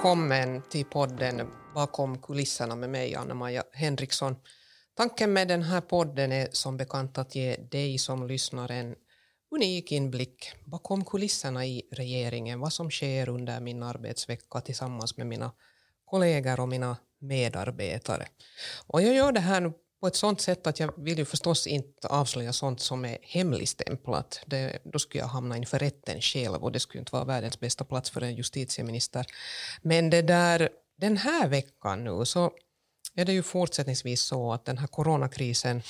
välkommen till podden Bakom kulisserna med mig, Anna-Maja Henriksson. Tanken med den här podden är som bekant att ge dig som lyssnar en unik inblick bakom kulisserna i regeringen, vad som sker under min arbetsvecka tillsammans med mina kollegor och mina medarbetare. Och jag gör det här nu på ett sånt sätt att jag vill ju förstås inte avslöja sånt som är hemligstämplat. Det, då skulle jag hamna inför rätten själv och det skulle inte vara världens bästa plats för en justitieminister. Men det där, den här veckan nu så är det ju fortsättningsvis så att den här coronakrisen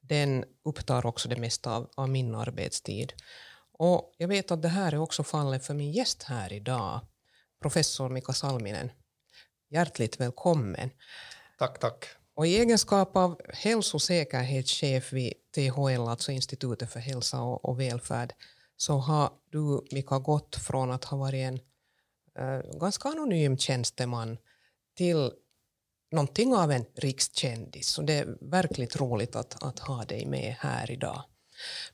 den upptar också det mesta av, av min arbetstid. Och jag vet att det här är också fallet för min gäst här idag, professor Mika Salminen. Hjärtligt välkommen. Tack, tack. Och I egenskap av hälsosäkerhetschef vid THL, alltså Institutet för hälsa och, och välfärd, så har du, Mika, gått från att ha varit en äh, ganska anonym tjänsteman till någonting av en rikskändis. Så det är verkligt roligt att, att ha dig med här idag.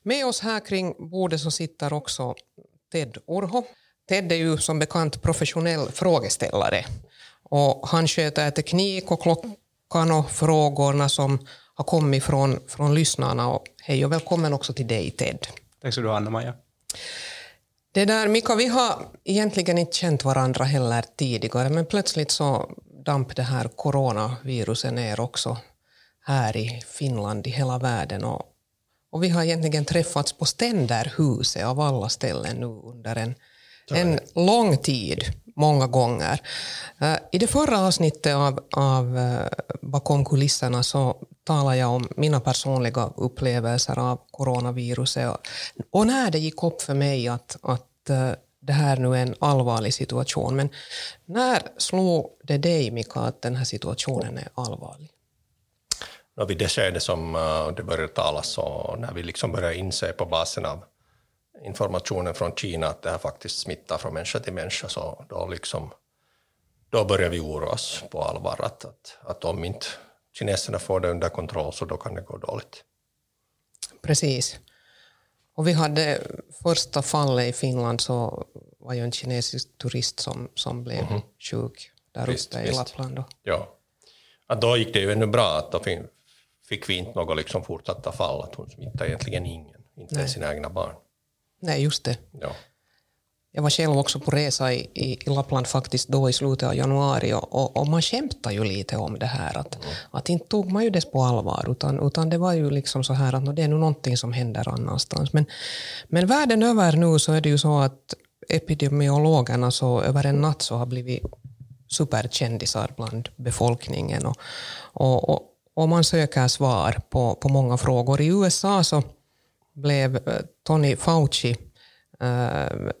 Med oss här kring bordet så sitter också Ted Urho. Ted är ju som bekant professionell frågeställare och han sköter teknik och klockan och frågorna som har kommit från, från lyssnarna. Och hej och välkommen också till dig Ted. Tack så du ha Anna-Maja. Det där, Mika, vi har egentligen inte känt varandra heller tidigare men plötsligt så damp det här coronaviruset ner också här i Finland, i hela världen. Och, och vi har egentligen träffats på Ständerhuset av alla ställen nu under en, en lång tid, många gånger. Eh, I det förra avsnittet av, av eh, Bakom kulisserna så talade jag om mina personliga upplevelser av coronaviruset och, och när det gick upp för mig att, att eh, det här nu är en allvarlig situation. Men när slog det dig, Mika, att den här situationen är allvarlig? Vid det skede som det började talas och när vi liksom började inse på basen av informationen från Kina att det här faktiskt smittar från människa till människa, så då, liksom, då började vi oroa oss på allvar att, att, att om inte kineserna får det under kontroll så då kan det gå dåligt. Precis. Och vi hade första fallet i Finland så var ju en kinesisk turist som, som blev mm -hmm. sjuk där visst, uppe i visst. Lappland. Då. Ja. Att då gick det ju ännu bra att då fick vi inte något liksom fortsatta fall, att hon smittade egentligen ingen, inte ens sina egna barn. Nej, just det. Ja. Jag var själv också på resa i, i, Lappland faktiskt då i slutet av januari och, och, man skämtade ju lite om det här att, mm. att inte tog man ju det på allvar utan, utan det var ju liksom så här att det är nog någonting som händer annanstans. Men, men världen över nu så är det ju så att epidemiologerna så över en natt så har blivit superkändisar bland befolkningen och, och, och, och man söker svar på, på många frågor. I USA så blev eh, Tony Fauci äh,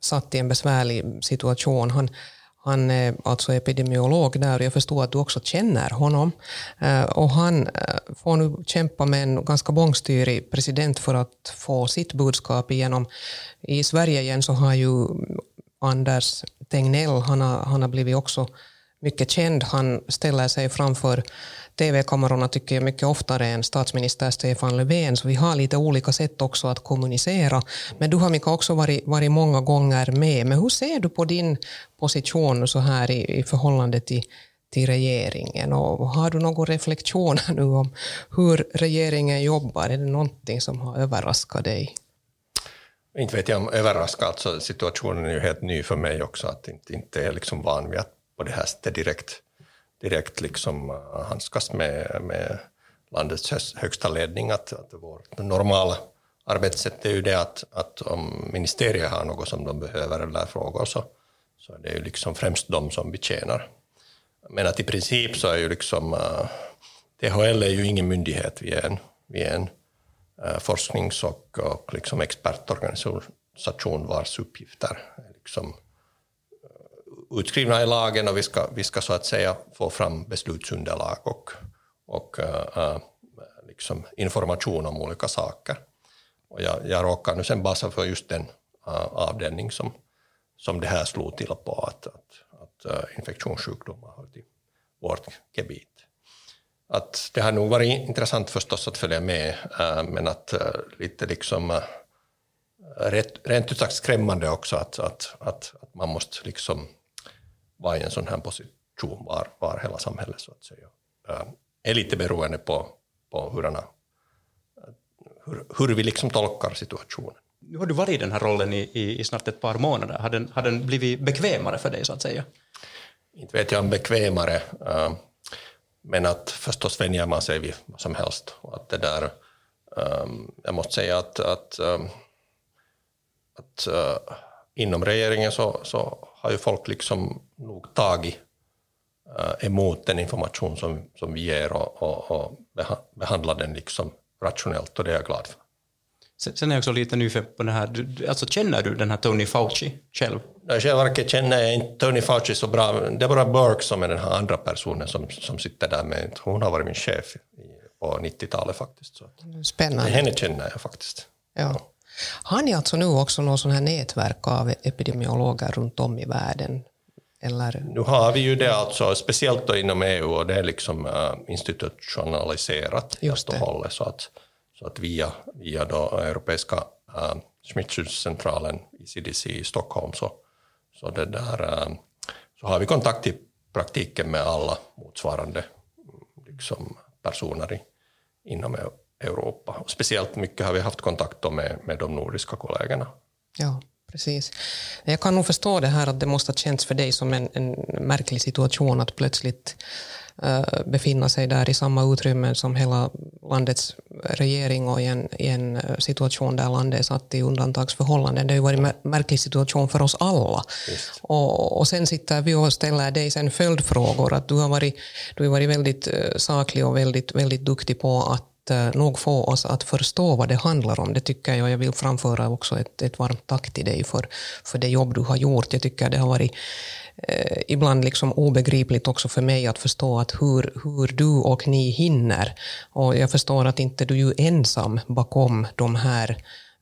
satt i en besvärlig situation. Han, han är alltså epidemiolog där och jag förstår att du också känner honom. Eh, och han får nu kämpa med en ganska bångstyrig president för att få sitt budskap igenom. I Sverige igen så har ju Anders Tegnell, han har, han har blivit också mycket känd. Han ställer sig framför TV-kamerorna tycker jag mycket oftare än statsminister Stefan Löfven, så vi har lite olika sätt också att kommunicera. Men du har Mika också varit, varit många gånger med. Men hur ser du på din position så här i, i förhållande till, till regeringen? Och har du några reflektioner nu om hur regeringen jobbar? Är det någonting som har överraskat dig? Inte vet jag om överraskat, alltså, situationen är ju helt ny för mig också, att inte, inte är liksom van vid att på det här sättet direkt direkt liksom eh, handskas med, med landets högsta ledning. Att, att vårt normala arbetssätt är ju det att, att om ministeriet har något som de behöver eller frågor så, så är det ju liksom främst de som betjänar. Men att i princip så är ju liksom eh, uh, THL är ju ingen myndighet, vi är en, vi är en uh, forsknings och, och liksom expertorganisation vars uppgifter är liksom utskrivna i lagen och vi ska, vi ska så att säga få fram beslutsunderlag och, och äh, liksom information om olika saker. Och jag, jag råkar nu sen basa för just den äh, avdelning som, som det här slog till på, att, att, att äh, infektionssjukdomar hör till vårt gebit. Att det har nog varit intressant förstås att följa med, men att lite liksom rent ut sagt skrämmande också att, att, att, att man måste liksom vara i en sån här position var, var hela samhället så att säga är lite beroende på, på hurdana, hur, hur vi liksom tolkar situationen. Nu har du varit i den här rollen i, i, i snart ett par månader. Har den, har den blivit bekvämare för dig så att säga? Inte vet jag om bekvämare, men att förstås vänjer man sig vid vad som helst. Och att det där, jag måste säga att, att, att inom regeringen så, så har ju folk liksom nog tagit emot den information som, som vi ger och, och, och behandlar den liksom rationellt och det är jag glad för. Sen är jag också lite nyfiken på det här, du, alltså känner du den här Tony Fauci själv? Jag själv känner jag inte Tony Fauci så bra, det är bara Burke som är den här andra personen som, som sitter där med, hon har varit min chef på 90-talet faktiskt. Så. Spännande. Henne känner jag faktiskt. Ja. Har ni alltså nu också någon sån här nätverk av epidemiologer runt om i världen? Eller? Nu har vi ju det alltså, speciellt då inom EU, och det är liksom uh, institutionaliserat helt och hållet. Så att, så att via, via då Europeiska uh, smittskyddscentralen, ECDC i Stockholm, så, så, det där, uh, så har vi kontakt i praktiken med alla motsvarande liksom, personer i, inom Europa. Och speciellt mycket har vi haft kontakt med, med de nordiska kollegorna. Ja, precis. Jag kan nog förstå det här att det måste ha känts för dig som en, en märklig situation att plötsligt uh, befinna sig där i samma utrymme som hela landets regering och i en, i en situation där landet är satt i undantagsförhållanden. Det har ju varit en märklig situation för oss alla. Och, och sen sitter vi och ställer dig sen följdfrågor. Att du har varit, du har varit väldigt saklig och väldigt, väldigt duktig på att Eh, nog få oss att förstå vad det handlar om. Det tycker jag. Jag vill framföra också ett, ett varmt tack till dig för, för det jobb du har gjort. Jag tycker det har varit eh, ibland liksom obegripligt också för mig att förstå att hur, hur du och ni hinner. Och jag förstår att inte du är ensam bakom de här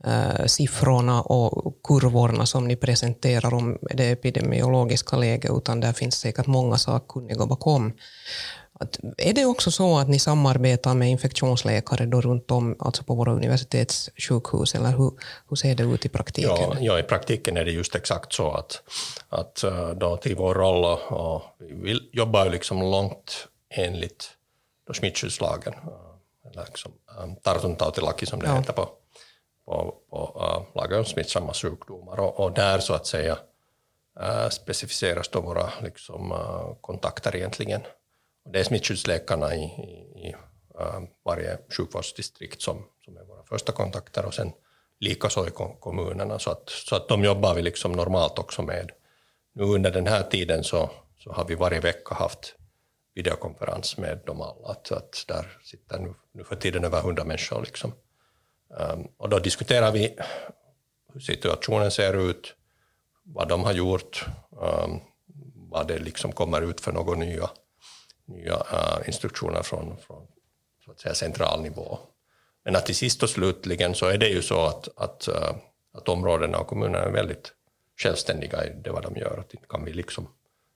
eh, siffrorna och kurvorna som ni presenterar om det epidemiologiska läget, utan där finns säkert många sakkunniga bakom. Att, är det också så att ni samarbetar med infektionsläkare då runt om, alltså på våra universitetssjukhus, eller hur, hur ser det ut i praktiken? Ja, ja, i praktiken är det just exakt så att, att eh, då till vår roll, och vi jobbar ju liksom långt enligt då smittskyddslagen, eh, eller liksom, tartuntautilaki som det ja. heter på, på, på uh, lagen om smittsamma sjukdomar, och, och där så att säga uh, specificeras då våra liksom, uh, kontakter egentligen det är smittskyddsläkarna i, i, i uh, varje sjukvårdsdistrikt som, som är våra första kontakter och sen likaså i kommunerna. Så att, så att de jobbar vi liksom normalt också med. Nu under den här tiden så, så har vi varje vecka haft videokonferens med dem alla. Att, att där sitter nu, nu för tiden över hundra människor. Liksom. Um, och då diskuterar vi hur situationen ser ut, vad de har gjort, um, vad det liksom kommer ut för några nya nya uh, instruktioner från, från så att säga, central nivå. Men att till sist och slutligen så är det ju så att, att, uh, att områdena och kommunerna är väldigt självständiga i det vad de gör. Att inte kan vi liksom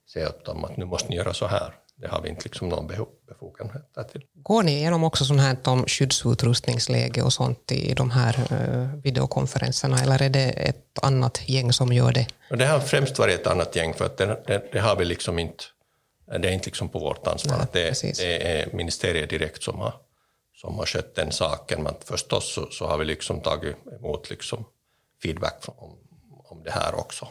säga åt dem att nu måste ni göra så här. Det har vi inte liksom någon befogenhet till. Går ni igenom också sånt här om skyddsutrustningsläge och sånt i de här uh, videokonferenserna, eller är det ett annat gäng som gör det? Det har främst varit ett annat gäng, för att det, det, det har vi liksom inte det är inte liksom på vårt ansvar. Nej, det, det, är ministeriet direkt som har, som har skött den saken. Men förstås så, så har vi liksom tagit emot liksom feedback om, om det här också.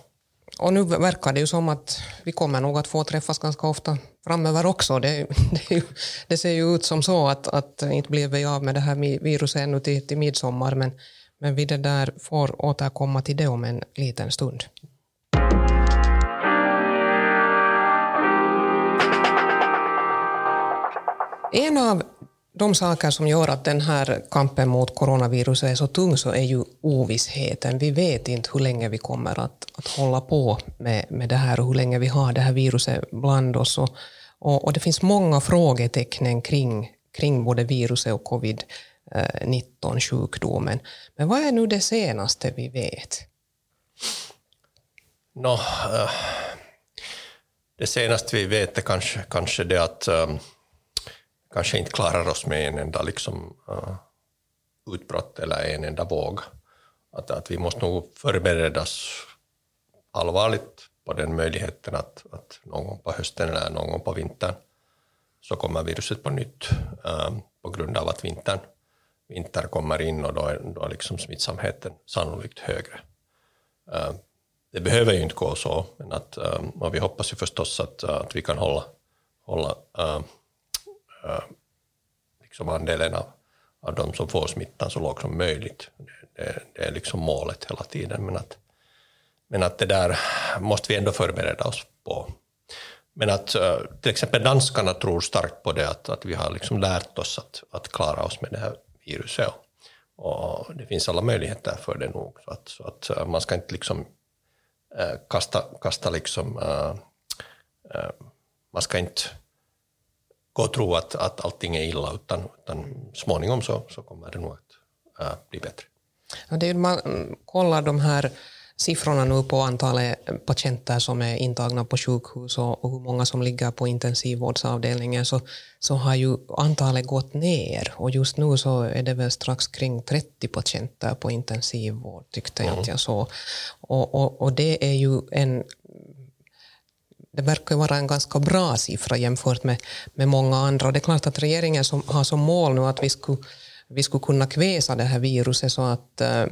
Och nu verkar det ju som att vi kommer nog att få träffas ganska ofta framöver också. Det, det, det ser ju ut som så att, att inte blir vi av med det här viruset ännu till, till midsommar, men, men vi det där får återkomma till det om en liten stund. En av de saker som gör att den här kampen mot coronaviruset är så tung så är ju ovissheten. Vi vet inte hur länge vi kommer att, att hålla på med, med det här och hur länge vi har det här viruset bland oss. Och, och, och det finns många frågetecken kring, kring både viruset och covid-19-sjukdomen. Men vad är nu det senaste vi vet? No, uh, det senaste vi vet är kanske, kanske det att um, kanske inte klarar oss med en enda liksom, uh, utbrott eller en enda våg. Att, att vi måste nog förberedas allvarligt på den möjligheten att, att någon gång på hösten eller någon gång på vintern så kommer viruset på nytt uh, på grund av att vintern, vinter kommer in och då är, då är liksom smittsamheten sannolikt högre. Uh, det behöver ju inte gå så, men att, ehm, och vi hoppas ju förstås att, att vi kan hålla, hålla uh, liksom andelen av, av de som får smittan så låg som möjligt. Det, det, det, är liksom målet hela tiden, men att, men att det där måste vi ändå förbereda oss på. Men att till exempel danskarna tror starkt på det, att, att vi har liksom lärt oss att, att klara oss med det här viruset. Och det finns alla möjligheter för det nog. Så att, så att man ska inte liksom kasta, kasta liksom, Äh, äh, man ska inte gå och tro att, att allting är illa, utan, utan småningom så, så kommer det nog att uh, bli bättre. Ja, det är, man kollar de här siffrorna nu på antalet patienter som är intagna på sjukhus och, och hur många som ligger på intensivvårdsavdelningen så, så har ju antalet gått ner och just nu så är det väl strax kring 30 patienter på intensivvård tyckte jag mm. att jag såg. Och, och, och det är ju en det verkar vara en ganska bra siffra jämfört med, med många andra. Och det är klart att regeringen som har som mål nu att vi skulle vi skulle kunna kväsa det här viruset så att, eh,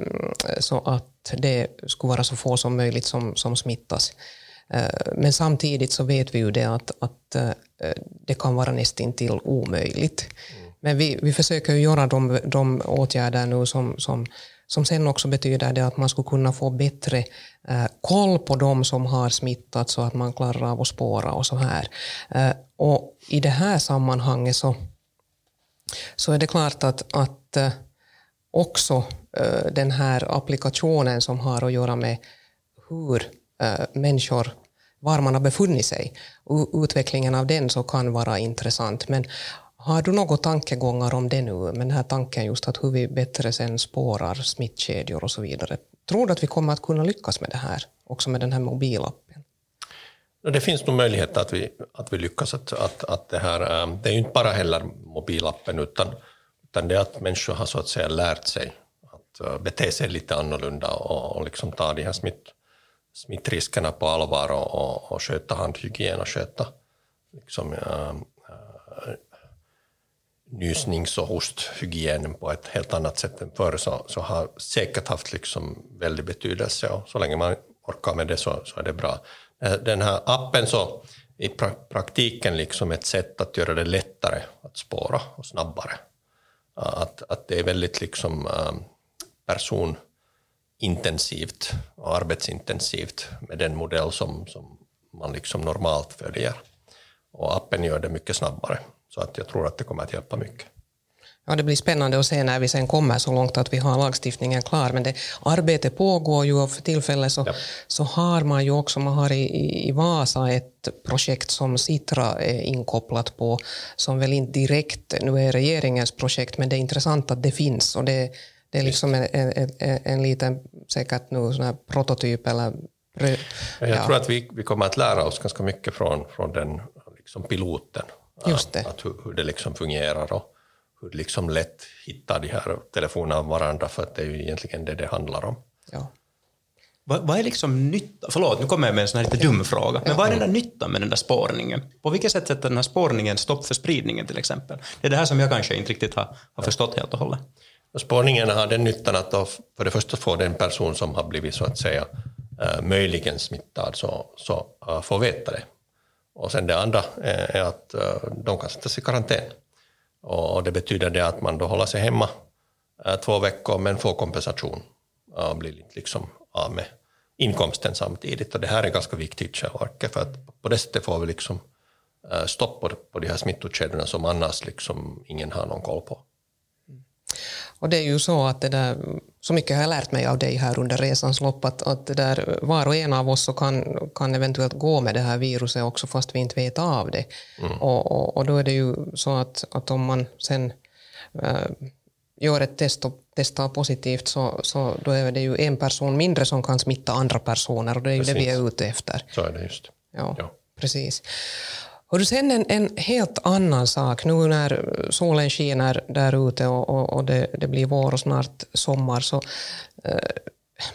så att det skulle vara så få som möjligt som, som smittas. Eh, men samtidigt så vet vi ju det att, att eh, det kan vara nästintill omöjligt. Men vi, vi försöker ju göra de, de åtgärder nu som, som, som sen också betyder det att man skulle kunna få bättre Eh, koll på de som har smittat så att man klarar av att spåra och så här. Eh, och i det här sammanhanget så så är det klart att, att eh, också den här applikationen som har att göra med hur människor, var man har befunnit sig, utvecklingen av den så kan vara intressant. Men har du några tankegångar om det nu, med den här tanken just att hur vi bättre sen spårar smittkedjor och så vidare? Tror du att vi kommer att kunna lyckas med det här, också med den här mobilappen? Det finns nog möjlighet att vi, att vi lyckas. Att, att, att det, här, ähm, det är ju inte bara heller mobilappen utan, utan det är att människor har så att säga lärt sig att äh, bete sig lite annorlunda och, och liksom ta de här smitt, smittriskerna på allvar och, och, och sköta handhygien och sköta liksom, äh, nysnings och hosthygienen på ett helt annat sätt än förr så, så har säkert haft liksom väldig betydelse och så länge man orkar med det så, så är det bra. Eh, den här appen så i praktiken liksom ett sätt att göra det lättare att spåra och snabbare. Att, att det är väldigt liksom eh, personintensivt och arbetsintensivt med den modell som, som man liksom normalt följer. Och appen gör det mycket snabbare. Så att jag tror att det kommer att hjälpa mycket. Ja, det blir spännande att se när vi sen kommer så långt att vi har lagstiftningen klar. Men det, arbetet pågår ju och för tillfället så, ja. så har man ju också, man har i, i Vasa ett projekt som Citra är inkopplat på, som väl inte direkt nu är regeringens projekt, men det är intressant att det finns och det, det är liksom en, en, en, en liten, säkert nu sån här prototyp eller jag ja. tror att vi, vi kommer att lära oss ganska mycket från, från den liksom piloten. Just det. Att hur, hur det liksom fungerar och, hur liksom lätt hitta de här telefonerna av varandra, för att det är ju egentligen det det handlar om. Ja. Vad, vad är liksom nytta? Förlåt, nu kommer jag med en sån här lite dum fråga. Men ja. vad är den där nyttan med den där spårningen? På vilket sätt sätter den här spårningen stopp för spridningen till exempel? Det är det här som jag kanske inte riktigt har, har förstått helt och hållet. Spårningen har den nyttan att då för det första få den person som har blivit så att säga uh, möjligen smittad så, så uh, få veta det. Och sen det andra eh, är att eh, de kan sättas i karantän. Och det betyder det att man då håller sig hemma eh, två veckor men får kompensation och blir liksom av med inkomsten samtidigt. Och det här är ganska viktigt självverke för att på det sättet får vi liksom stopp på, på de här smittokedjorna som annars liksom ingen har någon koll på. Och det är ju så att det där, så mycket har jag lärt mig av dig här under resans lopp, att, att där, var och en av oss så kan, kan eventuellt gå med det här viruset också fast vi inte vet av det. Mm. Och, och, och, då är det ju så att, att om man sen äh, gör ett test och testar positivt så, så då är det ju en person mindre som kan smitta andra personer och det är ju precis. det vi är ute efter. Så är det just. Ja, ja. precis. Och du sen en, en helt annan sak, nu när solen skiner där ute och, och, och det, det, blir vår och snart sommar, så eh,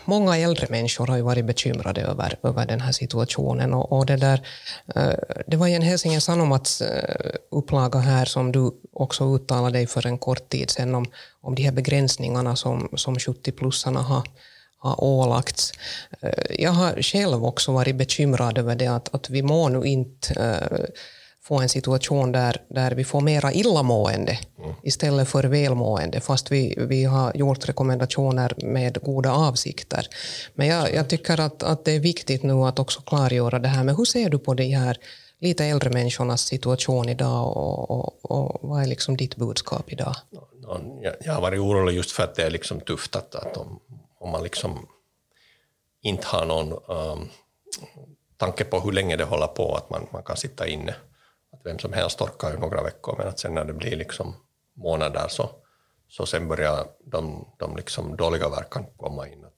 många äldre människor har ju varit bekymrade över, över den här situationen. Och, och det, där, eh, det var ju en Helsingin Sanomats eh, upplaga här som du också uttalade dig för en kort tid sedan om, om de här begränsningarna som, som 70-plussarna har, har ålagts. Jag har själv också varit bekymrad över det att, att vi må nu inte få en situation där, där vi får mera illamående mm. istället för välmående, fast vi, vi har gjort rekommendationer med goda avsikter. Men jag, jag tycker att, att det är viktigt nu att också klargöra det här. Men hur ser du på de här lite äldre människornas situation idag och, och, och vad är liksom ditt budskap idag? Jag har varit orolig just för att det är liksom tufft att, att om, om man liksom inte har någon um, tanke på hur länge det håller på, att man, man kan sitta inne att vem som helst orkar ju några veckor, men att sen när det blir liksom månader så, så sen börjar de, de liksom dåliga verkan komma in. Att,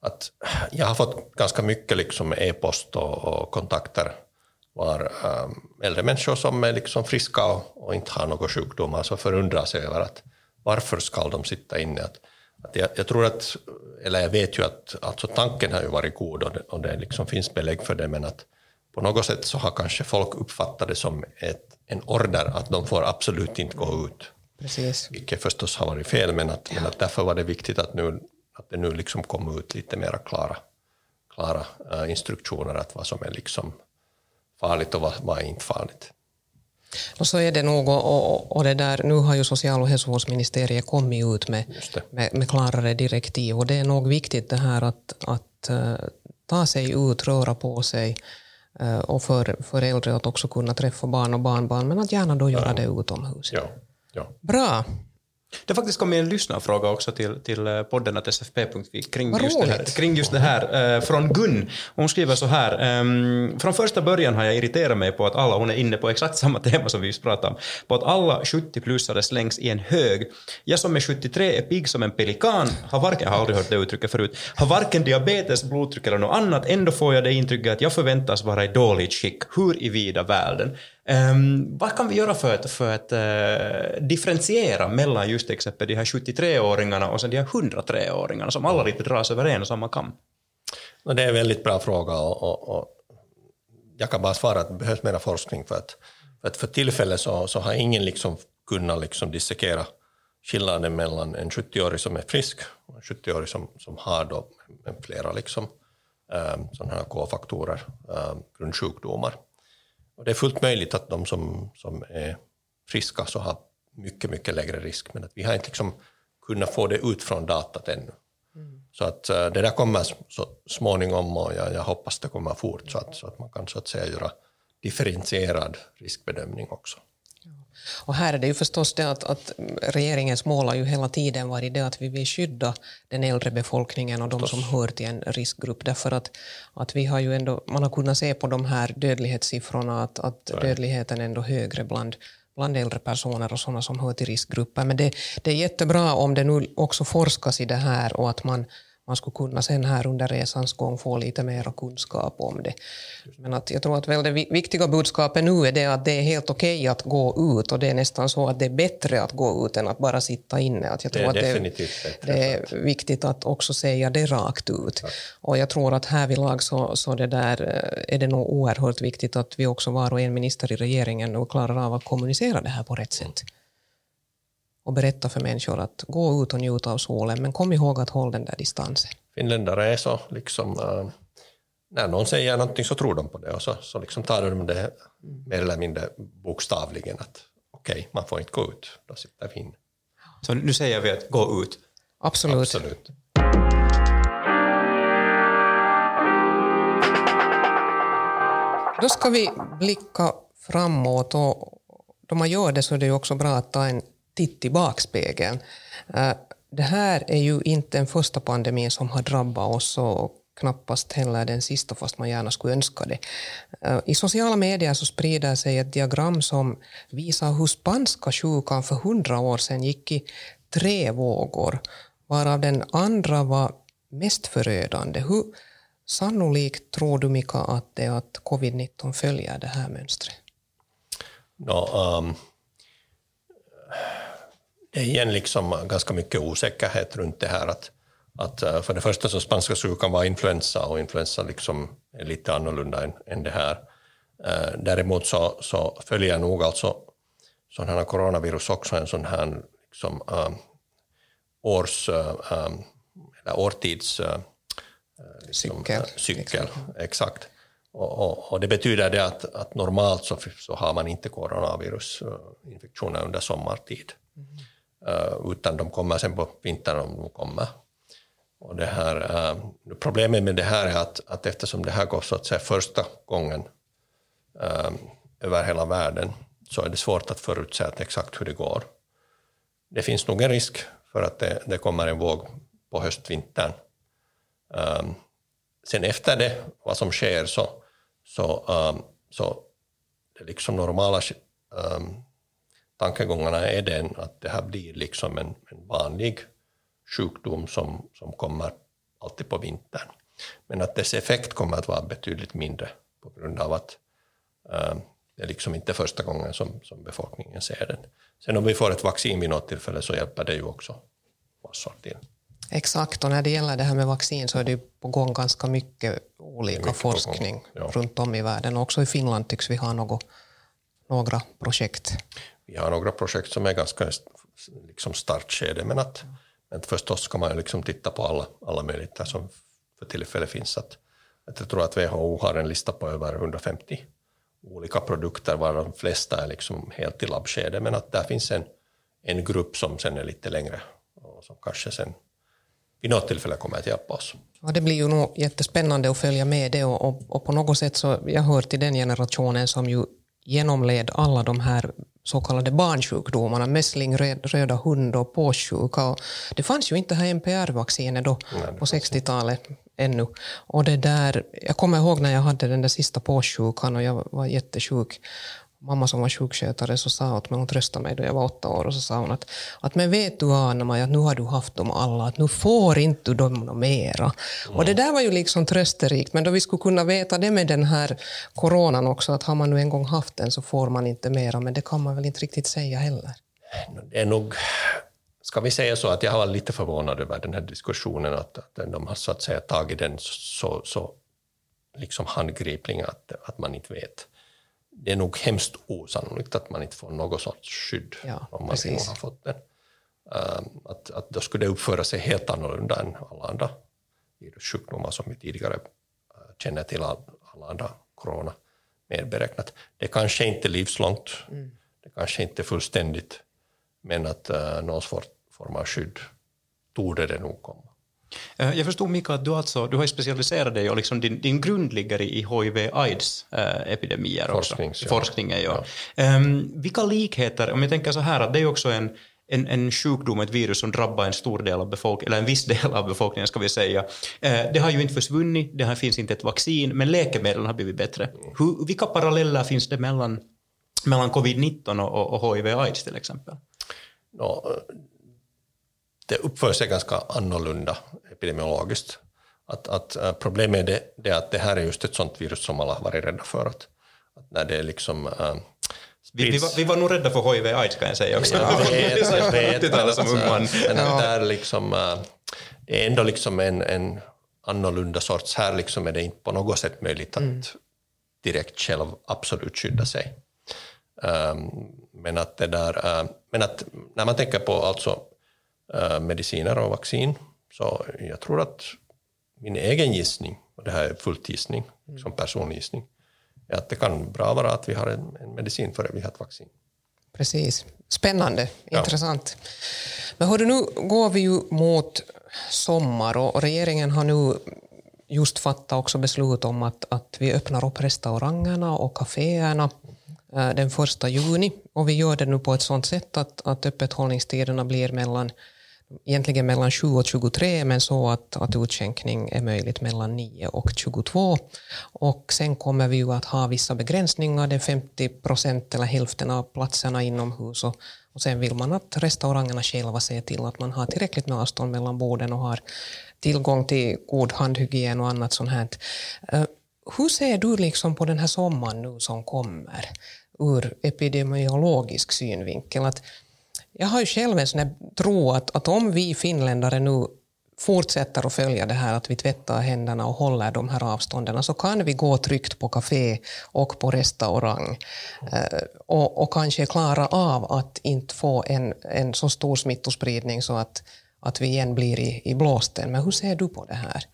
att jag har fått ganska mycket liksom e-post och, och kontakter var um, äldre människor som är liksom friska och, och inte har några sjukdomar så förundrar sig över att varför ska de sitta inne. Att, jag, jag, tror att, eller jag vet ju att alltså tanken har ju varit god och det, och det liksom finns belägg för det, men att på något sätt så har kanske folk uppfattat det som ett, en order att de får absolut inte gå ut. Precis. Vilket förstås har varit fel, men, att, men att därför var det viktigt att, nu, att det nu liksom kom ut lite mer klara, klara uh, instruktioner att vad som är liksom farligt och vad, vad är inte farligt. Och så är det nog, och, och, det där, nu har ju social och hälsovårdsministeriet kommit ut med, med, med, klarare direktiv och det är nog viktigt det här att, att uh, ta sig ut, röra på sig, Eh, och för, för äldre att också kunna träffa barn och barnbarn, men att gärna då göra ja. det utomhus. Ja. Ja. Bra. Det faktiskt kommit en lyssnarfråga också till, till eh, podden att sfp.vi kring, just det här, kring just det här eh, från Gun. Hon skriver så här. Ehm, från första början har jag irriterat mig på att alla, hon är inne på exakt samma tema som vi just pratade om, på att alla 70-plussare slängs i en hög. Jag som är 73 är pigg som en pelikan, har varken, jag har aldrig hört det uttrycket förut, har varken diabetes, blodtryck eller något annat, ändå får jag det intrycket att jag förväntas vara i dåligt skick. Hur i vida världen? Um, vad kan vi göra för att, för att uh, differentiera mellan just exempel de här 73-åringarna och sen de här 103-åringarna som alla lite dras över en och samma kam? Det är en väldigt bra fråga och, och, och, jag kan bara svara att det behövs mer forskning för att för, att för tillfället så, så har ingen liksom kunnat liksom dissekera skillnaden mellan en 70-årig som är frisk och en 70-årig som, som har då flera liksom, um, sådana här K-faktorer, um, grundsjukdomar. Och det är fullt möjligt att de som, som är friska så har mycket, mycket lägre risk, men att vi har inte liksom kunnat få det ut från datat ännu. Mm. Så att eh, det där kommer så småningom och jag, jag hoppas det kommer fort så att, så att man kan så att säga göra differentierad riskbedömning också. Och här är det ju förstås det att, att regeringens mål har ju hela tiden varit det att vi vill skydda den äldre befolkningen och de som hör till en riskgrupp. Därför att, att vi har ju ändå, man har kunnat se på de här dödlighetssiffrorna att, att dödligheten är ändå högre bland bland äldre personer och sådana som hör till riskgrupper. Men det, det är jättebra om det nu också forskas i det här och att man man skulle kunna sen här under resans gång få lite mer kunskap om det. Men att jag tror att väl det viktiga budskapet nu är det att det är helt okej okay att gå ut och det är nästan så att det är bättre att gå ut än att bara sitta inne. Att jag tror det att det, det är viktigt att också säga det rakt ut. Ja. Och jag tror att härvidlag så, så det där eh, är det nog oerhört viktigt att vi också var och en minister i regeringen nu klarar av att kommunicera det här på rätt sätt och berätta för människor att gå ut och njuta av solen, men kom ihåg att hålla den där distansen. Finländare är så, liksom, äh, när någon säger någonting så tror de på det och så, så liksom tar de det mer eller mindre bokstavligen att okej, okay, man får inte gå ut, då sitter vi inne. Så nu säger vi att gå ut? Absolut. Absolut. Då ska vi blicka framåt och då man gör det så är det ju också bra att ta en titt i bakspegeln. Eh, det här är ju inte den första pandemin som har drabbat oss och knappast heller den sista, fast man gärna skulle önska det. Eh, I sociala medier så sprider sig ett diagram som visar hur spanska sjukan för hundra år sedan gick i tre vågor, varav den andra var mest förödande. Hur sannolikt tror du, Mika, att det är att covid-19 följer det här mönstret? No, um ehm, det är igen liksom ganska mycket osäkerhet runt det här att, att uh, för det första så spanska sjukan var influensa och influensa liksom är lite annorlunda än, än det här. Uh, däremot så, så följer jag nog alltså här coronavirus också en sån här liksom, uh, års, um, eller årtids liksom, cykel. cykel. Exakt. Och, och, och, det betyder det att, att normalt så, så har man inte coronavirusinfektioner under sommartid. Mm. Uh, utan de kommer sen på vintern om de kommer. Och det här, uh, problemet med det här är att, att eftersom det här går så att säga första gången uh, över hela världen så är det svårt att förutsäga exakt hur det går. Det finns nog en risk för att det, det kommer en våg på höstvintern. Um, sen efter det, vad som sker, så, så, um, så det liksom normala um, tankegångarna är den att det här blir liksom en, en vanlig sjukdom som, som kommer alltid på vintern. Men att dess effekt kommer att vara betydligt mindre på grund av att um, det är liksom inte första gången som, som befolkningen ser den. Sen om vi får ett vaccin vid något tillfälle så hjälper det ju också massor till. Exakt, och när det gäller det här med vaccin så är det på gång ganska mycket olika mycket forskning ja. runt om i världen. Också i Finland tycks vi ha något, några projekt. Vi har några projekt som är ganska liksom startskede, men, att, men förstås ska man liksom titta på alla, alla möjligheter som för tillfället finns. Att, att jag tror att WHO har en lista på över 150 olika produkter, varav de flesta är liksom helt i labbskede, men att där finns en, en grupp som sen är lite längre och som kanske sen vid något tillfälle kommer att hjälpa oss. Ja, det blir ju nog jättespännande att följa med det och, och, och, på något sätt så jag hör till den generationen som ju genomled alla de här så kallade barnsjukdomarna, mässling, röda hund och påssjuka. Det fanns ju inte här NPR-vaccinet då Nej, på 60-talet ännu. Och det där, jag kommer ihåg när jag hade den där sista påssjukan och jag var jättesjuk mamma som var sjukskötare så sa åt mig, hon tröstade mig då jag var åtta år, och så sa hon att, att men vet du Anna, att nu har du haft dem alla, att nu får inte dem mera. Mm. Och det där var ju liksom trösterikt, men då vi skulle kunna veta det med den här coronan också, att har man nu en gång haft den så får man inte mera, men det kan man väl inte riktigt säga heller. Det är nog, ska vi säga så att jag var lite förvånad över den här diskussionen, att, att de har så att säga tagit den så, så liksom handgripligen att, att man inte vet det är nog hemskt osannolikt att man inte får något sorts skydd ja, om man precis. har fått den. Um, att, att då skulle det uppföra sig helt annorlunda än alla andra virussjukdomar som vi tidigare uh, känner till, all, alla andra corona medberäknat. Det kanske inte är livslångt, mm. det kanske inte är fullständigt, men att uh, någon form av skydd torde det nog komma. Eh, jag förstod Mika att du, alltså, du har specialiserat dig och liksom din, din grund ligger i hiv-aids-epidemier också. Forsknings, ja. Forskningen, ja. ja. Um, vilka likheter, om jag tänker så här att det är också en, en, en sjukdom, ett virus som drabbar en stor del av befolkningen, eller en viss del av befolkningen ska vi säga. Eh, det har ju inte försvunnit, det här finns inte ett vaccin, men läkemedlen har blivit bättre. Hur, vilka paralleller finns det mellan, mellan covid-19 och, och, och hiv-aids till exempel? No, det uppför sig ganska annorlunda epidemiologiskt. Att, att uh, problemet är det, det, att det här är just ett sånt virus som alla har varit rädda för. Att, att när det är liksom... Uh, vi, vi, var, vi var nog rädda för hiv aids kan jag säga också. Ja, jag vet, jag vet, alltså, men att där liksom, uh, det är ändå liksom en, en annorlunda sorts, här liksom är det inte på något sätt möjligt att mm. direkt själv absolut skydda sig. Um, men att det där, uh, men att när man tänker på alltså mediciner och vaccin så jag tror att min egen gissning, och det här är fullt gissning, som persongissning, är att det kan bra vara att vi har en, en medicin före vi har ett vaccin. Precis. Spännande, intressant. Ja. Men hörru, nu går vi ju mot sommar och regeringen har nu just fattat också beslut om att, att vi öppnar upp restaurangerna och kaféerna eh, den första juni och vi gör det nu på ett sådant sätt att, att öppethållningstiderna blir mellan egentligen mellan 7 och 23, men så att, att utskänkning är möjligt mellan 9 och 22. Och sen kommer vi ju att ha vissa begränsningar, det är 50 procent eller hälften av platserna inomhus. Och, och sen vill man att restaurangerna själva ser till att man har tillräckligt med avstånd mellan borden och har tillgång till god handhygien och annat sånt här. Eh, hur ser du liksom på den här sommaren nu som kommer ur epidemiologisk synvinkel? Att jag har ju själv en sån tro att, att om vi finländare nu fortsätter att följa det här att vi tvättar händerna och håller de här avstånden så kan vi gå tryggt på café och på restaurang eh, och, och kanske klara av att inte få en, en så stor smittospridning så att, att vi igen blir i, i blåsten. Men hur ser du på det här?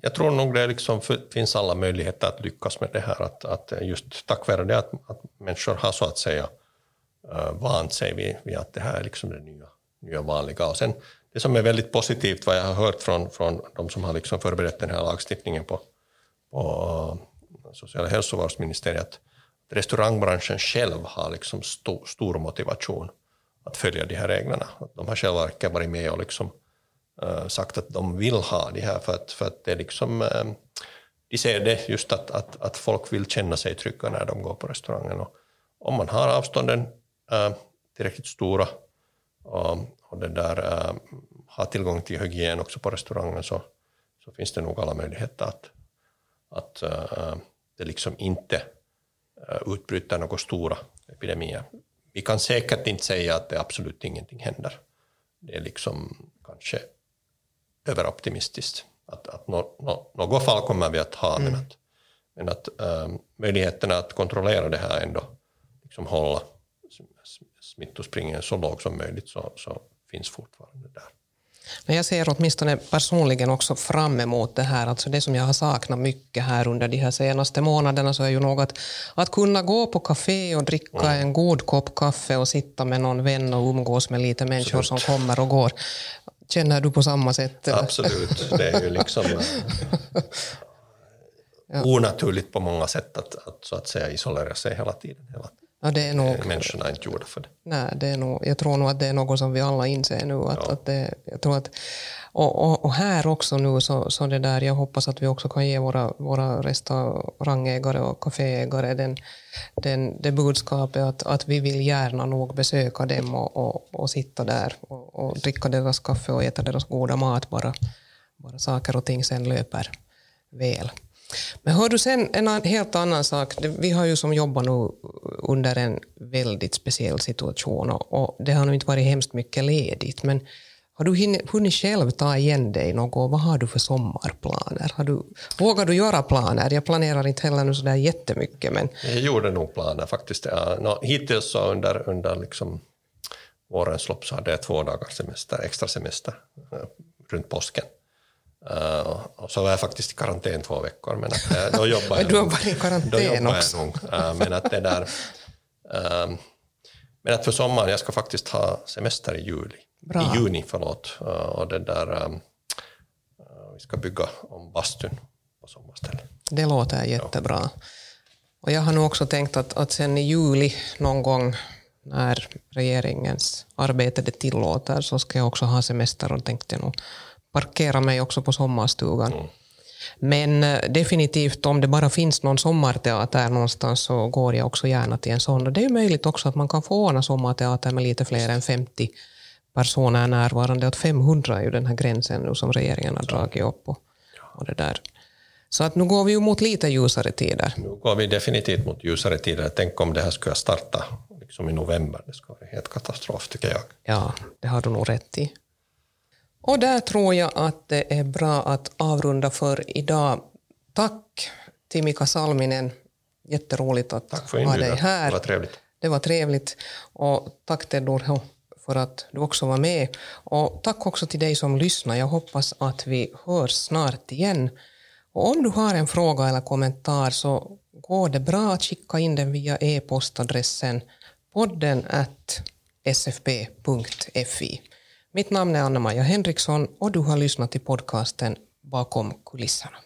Jag tror nog det liksom finns alla möjligheter att lyckas med det här. Att, att just tack vare det att, att människor har så att säga uh, Eh, vant sig vid, vid att det här är liksom det nya, nya vanliga. Och sen det som är väldigt positivt vad jag har hört från, från de som har liksom förberett den här lagstiftningen på, på eh, sociala hälsovårdsministeriet, att restaurangbranschen själv har liksom sto, stor motivation att följa de här reglerna. De har själva varit med och liksom, uh, sagt att de vill ha det här för att, för att det är liksom, uh, de ser det just att, att, att folk vill känna sig trygga när de går på restaurangen. Och om man har avstånden tillräckligt stora och, och det där, uh, har tillgång till hygien också på restaurangen så, så finns det nog alla möjligheter att, att det liksom inte utbryter några stora epidemier. Vi kan säkert inte säga att det absolut ingenting händer. Det är liksom kanske överoptimistiskt. Att, att no, no, något fall kommer vi att ha, mm. men att, men att um, möjligheterna att kontrollera det här ändå, liksom hålla smittospridningen så låg som möjligt, så, så finns fortfarande där. Men jag ser åtminstone personligen också fram emot det här. Alltså det som jag har saknat mycket här under de här senaste månaderna så är ju nog att, kunna gå på café och dricka mm. en god kopp kaffe och sitta med någon vän och umgås med lite människor Absolut. som kommer och går. Känner du på samma sätt? Absolut. Det är ju liksom ja. onaturligt på många sätt att, att, så att säga isolera sig hela tiden. Hela Ja, det är nog, Människorna är inte gjorda för det. Nej, det är nog, jag tror nog att det är något som vi alla inser nu. Att, ja. att det, jag tror att, och, och, och, här också nu, så, så det där, jag hoppas att vi också kan ge våra, våra restaurangägare och kaféägare den, den, det budskapet att, att vi vill gärna nog besöka dem och, och, och sitta där och, och dricka deras kaffe och äta deras goda mat, bara, bara saker och ting sen löper väl. Men hör du sen en helt annan sak. Vi har ju som jobbat nu under en väldigt speciell situation och, det har nog inte varit hemskt mycket ledigt. Men har du hunnit själv ta igen dig något? Vad har du för sommarplaner? Har du, vågar du göra planer? Jag planerar inte heller nu sådär jättemycket. Men... Jag gjorde nog planer faktiskt. Ja, no, hittills så under, under liksom vårens lopp så hade jag två dagars semester, extra semester eh, runt påsken. Uh, och så var jag faktiskt i karantän två veckor, men att, uh, då jobbar jag Du har varit i karantän också. Nog, uh, men att det där... Uh, men att för sommaren, jag ska faktiskt ha semester i juli. Bra. I juni, förlåt. Uh, och det där... Um, vi ska bygga om bastun på sommarstället. Det låter jättebra. Och jag har nog också tänkt att, att sen i juli någon gång när regeringens arbete det tillåter så ska jag också ha semester och tänkte nog parkera mig också på sommarstugan. Mm. Men eh, definitivt om det bara finns någon sommarteater någonstans så går jag också gärna till en sån. Och det är möjligt också att man kan få ordna sommarteater med lite fler än 50 personer närvarande. Att 500 är ju den här gränsen nu som regeringen har dragit upp. Och, och det där. Så att nu går vi ju mot lite ljusare tider. Nu går vi definitivt mot ljusare tider. Tänk om det här skulle starta liksom i november. Det skulle vara helt katastrof tycker jag. Ja, det har du nog rätt i. Och där tror jag att det är bra att avrunda för idag. Tack till Mika Salminen. Jätteroligt att tack för ha dig här. Det var trevligt. Det var trevligt. Och tack Tedor för att du också var med. Och tack också till dig som lyssnar. Jag hoppas att vi hörs snart igen. Och om du har en fråga eller kommentar så går det bra att skicka in den via e-postadressen podden sfp.fi. Mitt namn är Anna-Maja Henriksson och du har lyssnat till podcasten Bakom kulisserna.